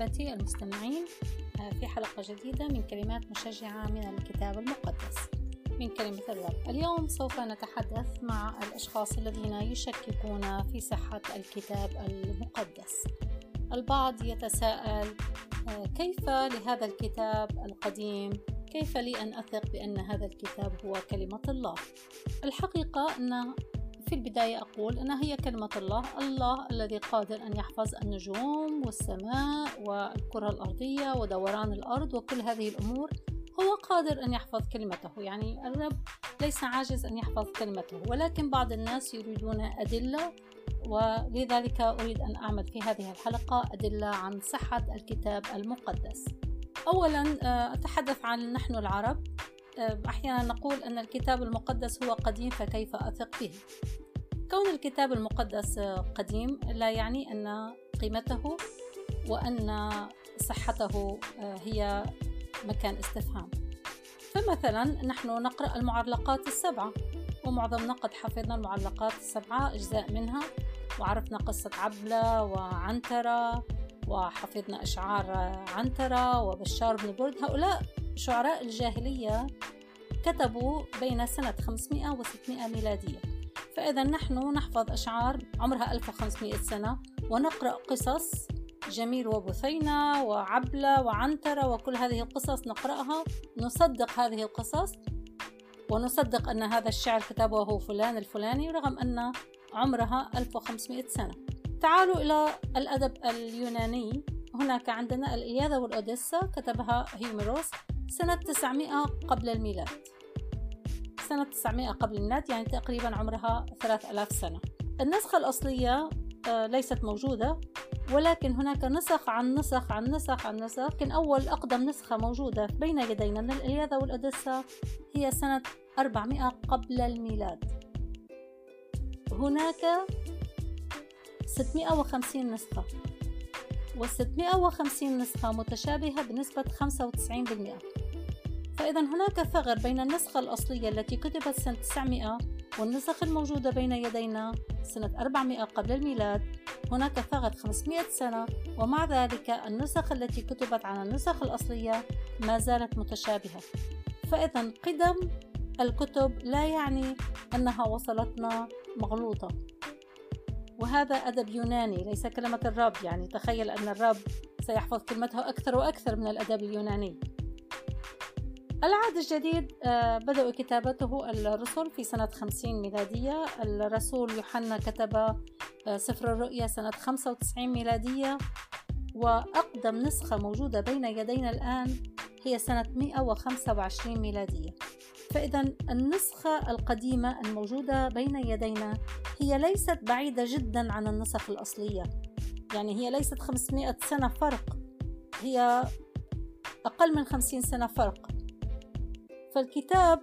أحبتي المستمعين في حلقة جديدة من كلمات مشجعة من الكتاب المقدس. من كلمة الرب اليوم سوف نتحدث مع الأشخاص الذين يشككون في صحة الكتاب المقدس. البعض يتساءل كيف لهذا الكتاب القديم؟ كيف لي أن أثق بأن هذا الكتاب هو كلمة الله؟ الحقيقة أن في البداية أقول أنها هي كلمة الله الله الذي قادر أن يحفظ النجوم والسماء والكرة الأرضية ودوران الأرض وكل هذه الأمور. هو قادر أن يحفظ كلمته يعني الرب ليس عاجز أن يحفظ كلمته ولكن بعض الناس يريدون أدلة ولذلك أريد أن أعمل في هذه الحلقة أدلة عن صحة الكتاب المقدس. أولا آه، أتحدث عن نحن العرب. آه، أحيانا نقول أن الكتاب المقدس هو قديم فكيف أثق به؟ كون الكتاب المقدس قديم لا يعني أن قيمته وأن صحته آه، هي مكان استفهام. فمثلا نحن نقرأ المعلقات السبعة ومعظمنا قد حفظنا المعلقات السبعة أجزاء منها وعرفنا قصة عبلة وعنترة وحفظنا أشعار عنترة وبشار بن برد. هؤلاء شعراء الجاهلية كتبوا بين سنة 500 و 600 ميلادية. فإذا نحن نحفظ أشعار عمرها 1500 سنة ونقرأ قصص جميل وبثينة وعبلة وعنترة وكل هذه القصص نقرأها نصدق هذه القصص ونصدق أن هذا الشعر كتبه فلان الفلاني رغم أن عمرها 1500 سنة. تعالوا إلى الأدب اليوناني. هناك عندنا الإلياذة والأوديسا كتبها هيميروس سنة 900 قبل الميلاد. سنة 900 قبل الميلاد يعني تقريبا عمرها 3000 سنة. النسخة الأصلية آه، ليست موجودة ولكن هناك نسخ عن نسخ عن نسخ عن نسخ. لكن أول أقدم نسخة موجودة بين يدينا من الإلياذة والأوديسا هي سنة 400 قبل الميلاد. هناك 650 نسخة وال 650 نسخة متشابهة بنسبة 95% فإذا هناك ثغر بين النسخة الأصلية التي كتبت سنة 900 والنسخ الموجودة بين يدينا سنة 400 قبل الميلاد. هناك ثغر 500 سنة ومع ذلك النسخ التي كتبت على النسخ الأصلية ما زالت متشابهة. فإذا قدم الكتب لا يعني أنها وصلتنا مغلوطة. وهذا أدب يوناني ليس كلمة الرب يعني. تخيل أن الرب سيحفظ كلمته أكثر وأكثر من الأدب اليوناني. العهد الجديد آه، بدأوا كتابته الرسل في سنة 50 ميلادية. الرسول يوحنا كتب آه، سفر الرؤيا سنة 95 ميلادية. وأقدم نسخة موجودة بين يدينا الآن هي سنة 125 ميلادية. فإذا النسخة القديمة الموجودة بين يدينا هي ليست بعيدة جدا عن النسخ الأصلية. يعني هي ليست 500 سنة فرق هي أقل من 50 سنة فرق. فالكتاب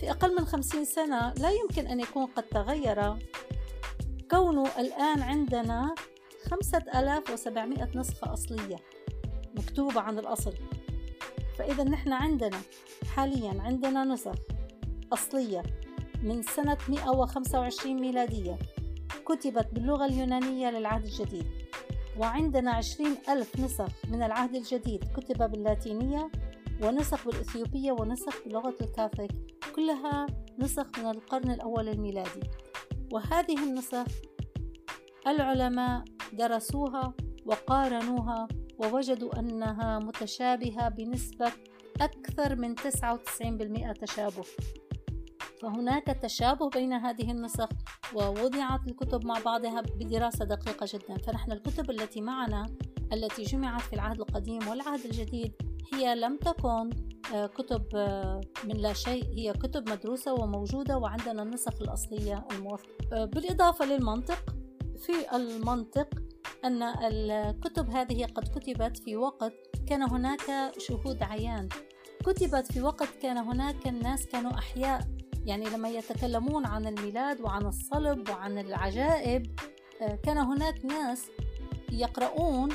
في أقل من خمسين سنة لا يمكن أن يكون قد تغير. كونه الآن عندنا خمسة آلاف وسبعمائة نسخة أصلية مكتوبة عن الأصل. فإذا نحن عندنا حاليا عندنا نسخ أصلية من سنة 125 ميلادية كتبت باللغة اليونانية للعهد الجديد وعندنا عشرين ألف نسخ من العهد الجديد كتب باللاتينية ونسخ بالإثيوبية ونسخ بلغة الكاثوليك كلها نسخ من القرن الأول الميلادي. وهذه النسخ العلماء درسوها وقارنوها ووجدوا أنها متشابهة بنسبة أكثر من 99% تشابه. فهناك تشابه بين هذه النسخ ووضعت الكتب مع بعضها بدراسة دقيقة جدا. فنحن الكتب التي معنا التي جمعت في العهد القديم والعهد الجديد هي لم تكن آه، كتب آه، من لا شيء. هي كتب مدروسة وموجودة وعندنا النسخ الأصلية الموثقة آه، بالإضافة للمنطق. في المنطق أن الكتب هذه قد كتبت في وقت كان هناك شهود عيان. كتبت في وقت كان هناك الناس كانوا أحياء. يعني لما يتكلمون عن الميلاد وعن الصلب وعن العجائب كان هناك ناس يقرؤون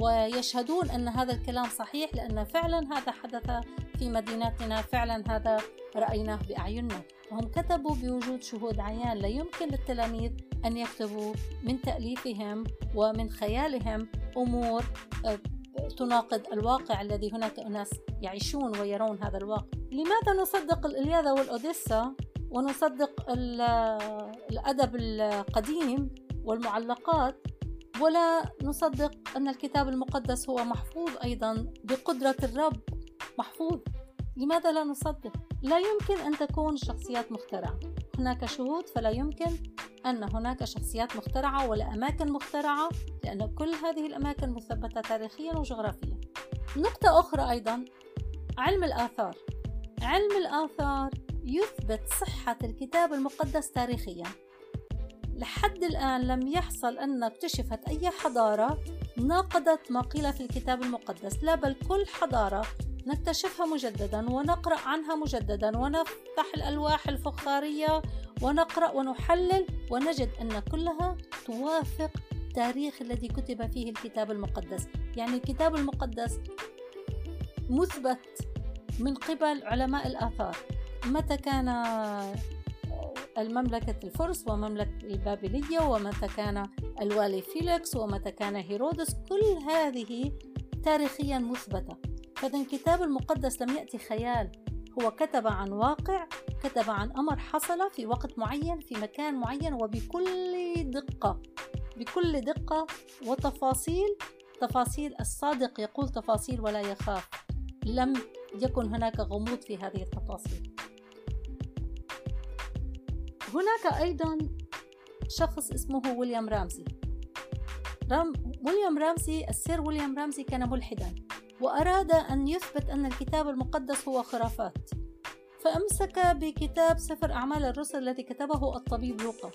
ويشهدون أن هذا الكلام صحيح لأن فعلا هذا حدث في مدينتنا فعلا هذا رأيناه بأعيننا. وهم كتبوا بوجود شهود عيان لا يمكن للتلاميذ أن يكتبوا من تأليفهم ومن خيالهم أمور آه، تناقض الواقع الذي هناك أناس يعيشون ويرون هذا الواقع. لماذا نصدق الإلياذة والأوديسا؟ ونصدق الأدب القديم والمعلقات؟ ولا نصدق أن الكتاب المقدس هو محفوظ أيضا بقدرة الرب محفوظ. لماذا لا نصدق؟ لا يمكن أن تكون شخصيات مخترعة. هناك شهود فلا يمكن أن هناك شخصيات مخترعة ولا أماكن مخترعة لأن كل هذه الأماكن مثبتة تاريخيا وجغرافيا. نقطة أخرى أيضا علم الآثار. علم الآثار يثبت صحة الكتاب المقدس تاريخيا. لحد الآن لم يحصل أن اكتشفت أي حضارة ناقضت ما قيل في الكتاب المقدس لا بل كل حضارة نكتشفها مجددا ونقرأ عنها مجددا ونفتح الألواح الفخارية ونقرأ ونحلل ونجد أن كلها توافق التاريخ الذي كتب فيه الكتاب المقدس. يعني الكتاب المقدس مثبت من قبل علماء الآثار. متى كان المملكة الفرس ومملكة البابلية ومتى كان الوالي فيليكس ومتى كان هيرودس كل هذه تاريخيا مثبتة. فإذا الكتاب المقدس لم يأتي خيال. هو كتب عن واقع كتب عن أمر حصل في وقت معين في مكان معين وبكل دقة بكل دقة وتفاصيل. تفاصيل الصادق يقول تفاصيل ولا يخاف. لم يكن هناك غموض في هذه التفاصيل. هناك أيضا شخص اسمه ويليام رامسي. رام ويليام رامسي السير ويليام رامسي كان ملحدا وأراد أن يثبت أن الكتاب المقدس هو خرافات. فأمسك بكتاب سفر أعمال الرسل الذي كتبه الطبيب لوقا.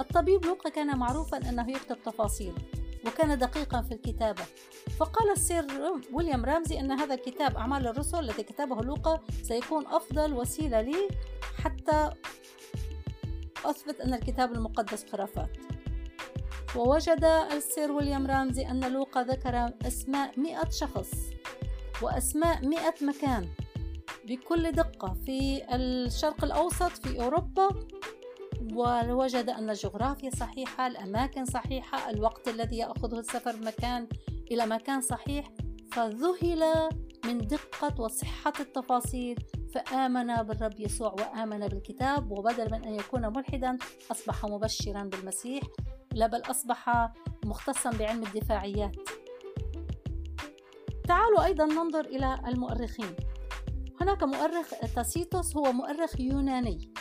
الطبيب لوقا كان معروفا أنه يكتب تفاصيل وكان دقيقا في الكتابة. فقال السير ويليام رامزي أن هذا الكتاب أعمال الرسل الذي كتبه لوقا سيكون أفضل وسيلة لي حتى أثبت أن الكتاب المقدس خرافات. ووجد السير ويليام رامزي أن لوقا ذكر أسماء مئة شخص وأسماء مئة مكان بكل دقة في الشرق الأوسط في أوروبا. ووجد أن الجغرافيا صحيحة الأماكن صحيحة الوقت الذي يأخذه السفر مكان إلى مكان صحيح. فذهل من دقة وصحة التفاصيل فآمن بالرب يسوع وآمن بالكتاب وبدل من أن يكون ملحدا أصبح مبشرا بالمسيح. لا بل أصبح مختصا بعلم الدفاعيات. تعالوا أيضا ننظر إلى المؤرخين. هناك مؤرخ تاسيتوس هو مؤرخ يوناني.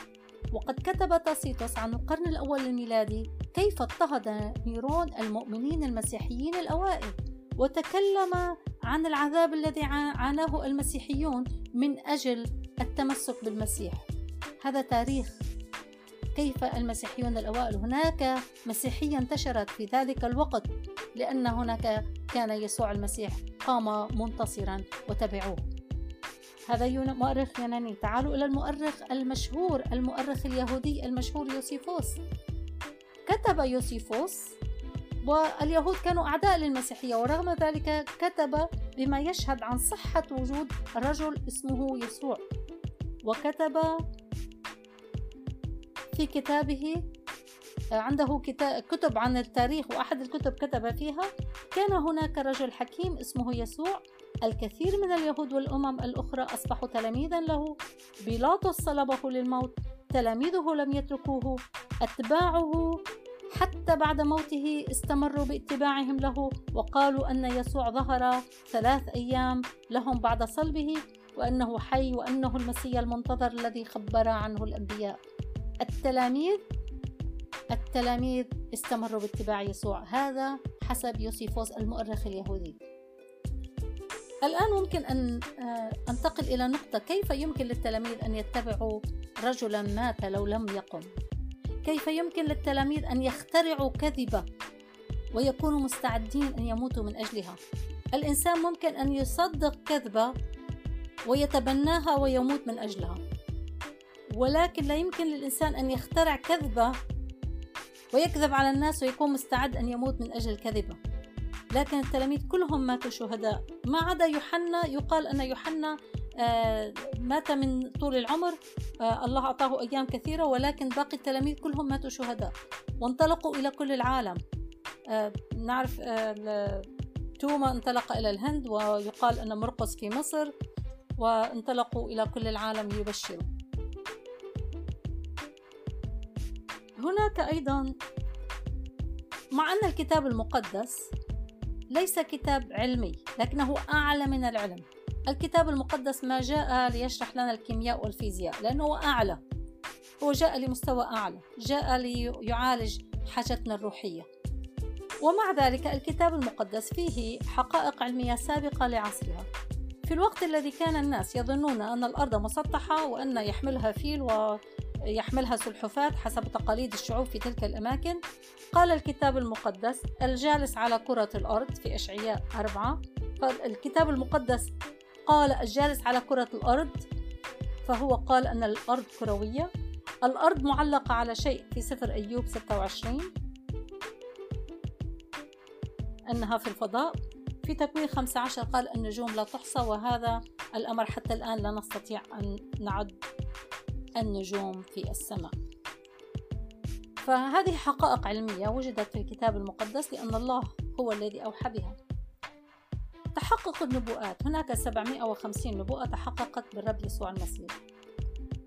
وقد كتب تاسيتوس عن القرن الأول الميلادي كيف اضطهد نيرون المؤمنين المسيحيين الأوائل. وتكلم عن العذاب الذي عاناه المسيحيون من أجل التمسك بالمسيح. هذا تاريخ كيف المسيحيون الأوائل. هناك مسيحية انتشرت في ذلك الوقت لأن هناك كان يسوع المسيح قام منتصرا وتبعوه. هذا مؤرخ يوناني. تعالوا إلى المؤرخ المشهور المؤرخ اليهودي المشهور يوسيفوس. كتب يوسيفوس واليهود كانوا أعداء للمسيحية ورغم ذلك كتب بما يشهد عن صحة وجود رجل اسمه يسوع. وكتب في كتابه عنده كتب عن التاريخ وأحد الكتب كتب فيها كان هناك رجل حكيم اسمه يسوع الكثير من اليهود والأمم الأخرى أصبحوا تلاميذا له بيلاطس صلبه للموت تلاميذه لم يتركوه أتباعه حتى بعد موته استمروا باتباعهم له وقالوا أن يسوع ظهر ثلاث أيام لهم بعد صلبه وأنه حي وأنه المسيح المنتظر الذي خبر عنه الأنبياء. التلاميذ التلاميذ استمروا باتباع يسوع. هذا حسب يوسيفوس المؤرخ اليهودي. الآن ممكن أن آه، أنتقل إلى نقطة كيف يمكن للتلاميذ أن يتبعوا رجلا مات لو لم يقم؟ كيف يمكن للتلاميذ أن يخترعوا كذبة ويكونوا مستعدين أن يموتوا من أجلها؟ الإنسان ممكن أن يصدق كذبة ويتبناها ويموت من أجلها. ولكن لا يمكن للإنسان أن يخترع كذبة ويكذب على الناس ويكون مستعد أن يموت من أجل الكذبة لكن التلاميذ كلهم ماتوا شهداء. ما عدا يوحنا يقال أن يوحنا آه، مات من طول العمر. آه، الله أعطاه أيام كثيرة ولكن باقي التلاميذ كلهم ماتوا شهداء. وانطلقوا إلى كل العالم. آه، نعرف توما انطلق إلى الهند ويقال أن مرقس في مصر. وانطلقوا إلى كل العالم ليبشروا. هناك أيضا مع أن الكتاب المقدس ليس كتاب علمي لكنه أعلى من العلم. الكتاب المقدس ما جاء ليشرح لنا الكيمياء والفيزياء لأنه أعلى. هو جاء لمستوى أعلى جاء ليعالج حاجتنا الروحية. ومع ذلك الكتاب المقدس فيه حقائق علمية سابقة لعصرها. في الوقت الذي كان الناس يظنون أن الأرض مسطحة وأن يحملها فيل ويحملها سلحفاة حسب تقاليد الشعوب في تلك الأماكن. قال الكتاب المقدس الجالس على كرة الأرض في إشعياء أربعة. فالكتاب المقدس قال الجالس على كرة الأرض فهو قال أن الأرض كروية. الأرض معلقة على شيء في سفر أيوب 26 أنها في الفضاء. في تكوين 15 قال النجوم لا تحصى وهذا الأمر حتى الآن لا نستطيع أن نعد النجوم في السماء. فهذه حقائق علمية وجدت في الكتاب المقدس لأن الله هو الذي أوحى بها. تحقق النبوءات. هناك 750 نبوءة تحققت بالرب يسوع المسيح.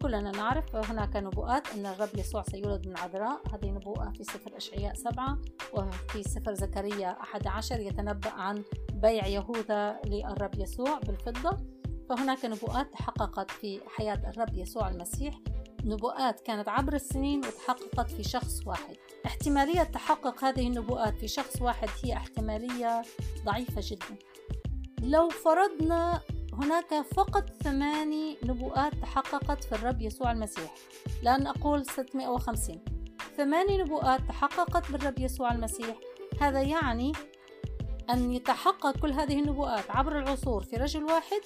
كلنا نعرف هناك نبوءات أن الرب يسوع سيولد من عذراء. هذه نبوءة في سفر أشعياء سبعة وفي سفر زكريا أحد عشر يتنبأ عن بيع يهوذا للرب يسوع بالفضة. فهناك نبوءات تحققت في حياة الرب يسوع المسيح. نبوءات كانت عبر السنين وتحققت في شخص واحد. احتمالية تحقق هذه النبوءات في شخص واحد هي احتمالية ضعيفة جدا. لو فرضنا هناك فقط ثماني نبوءات تحققت في الرب يسوع المسيح لأن أقول 650 ثماني نبوءات تحققت بالرب يسوع المسيح هذا يعني أن يتحقق كل هذه النبوءات عبر العصور في رجل واحد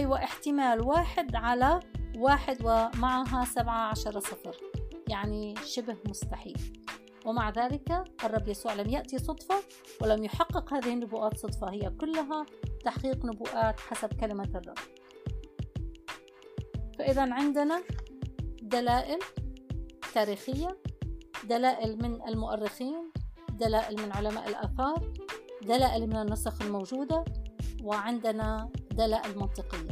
هو احتمال واحد على واحد ومعها سبعة عشر صفر. يعني شبه مستحيل. ومع ذلك الرب يسوع لم يأتي صدفة ولم يحقق هذه النبوءات صدفة. هي كلها تحقيق نبوءات حسب كلمة الرب. فإذا عندنا دلائل تاريخية دلائل من المؤرخين دلائل من علماء الآثار دلائل من النسخ الموجودة وعندنا دلائل منطقية.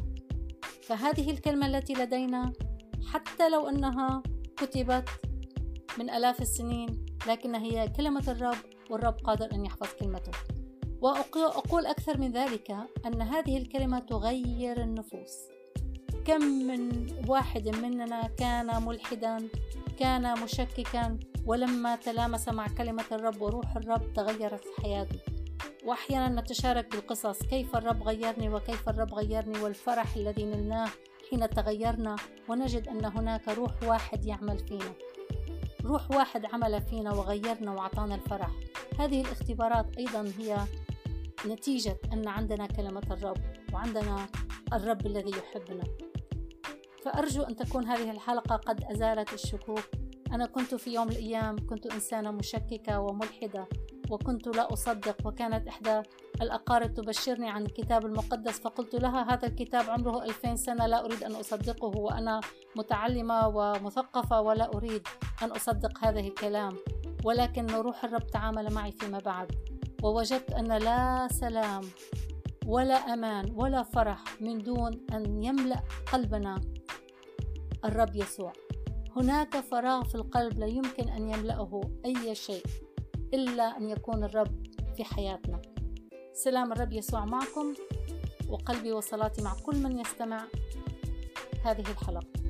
فهذه الكلمة التي لدينا حتى لو أنها كتبت من آلاف السنين لكن هي كلمة الرب والرب قادر أن يحفظ كلمته. وأقول أكثر من ذلك أن هذه الكلمة تغير النفوس. كم من واحد مننا كان ملحدا كان مشككا ولما تلامس مع كلمة الرب وروح الرب تغيرت حياته. وأحيانا نتشارك بالقصص. كيف الرب غيرني وكيف الرب غيرني والفرح الذي نلناه حين تغيرنا؟ ونجد أن هناك روح واحد يعمل فينا. روح واحد عمل فينا وغيرنا وعطانا الفرح. هذه الاختبارات أيضا هي نتيجة أن عندنا كلمة الرب وعندنا الرب الذي يحبنا. فأرجو أن تكون هذه الحلقة قد أزالت الشكوك. أنا كنت في يوم الأيام كنت إنسانة مشككة وملحدة. وكنت لا أصدق وكانت إحدى الأقارب تبشرني عن الكتاب المقدس فقلت لها هذا الكتاب عمره ألفين سنة لا أريد أن أصدقه وأنا متعلمة ومثقفة ولا أريد أن أصدق هذا الكلام ولكن روح الرب تعامل معي فيما بعد ووجدت أن لا سلام ولا أمان ولا فرح من دون أن يملأ قلبنا الرب يسوع. هناك فراغ في القلب لا يمكن أن يملأه أي شيء. إلا أن يكون الرب في حياتنا. سلام الرب يسوع معكم وقلبي وصلاتي مع كل من يستمع هذه الحلقة.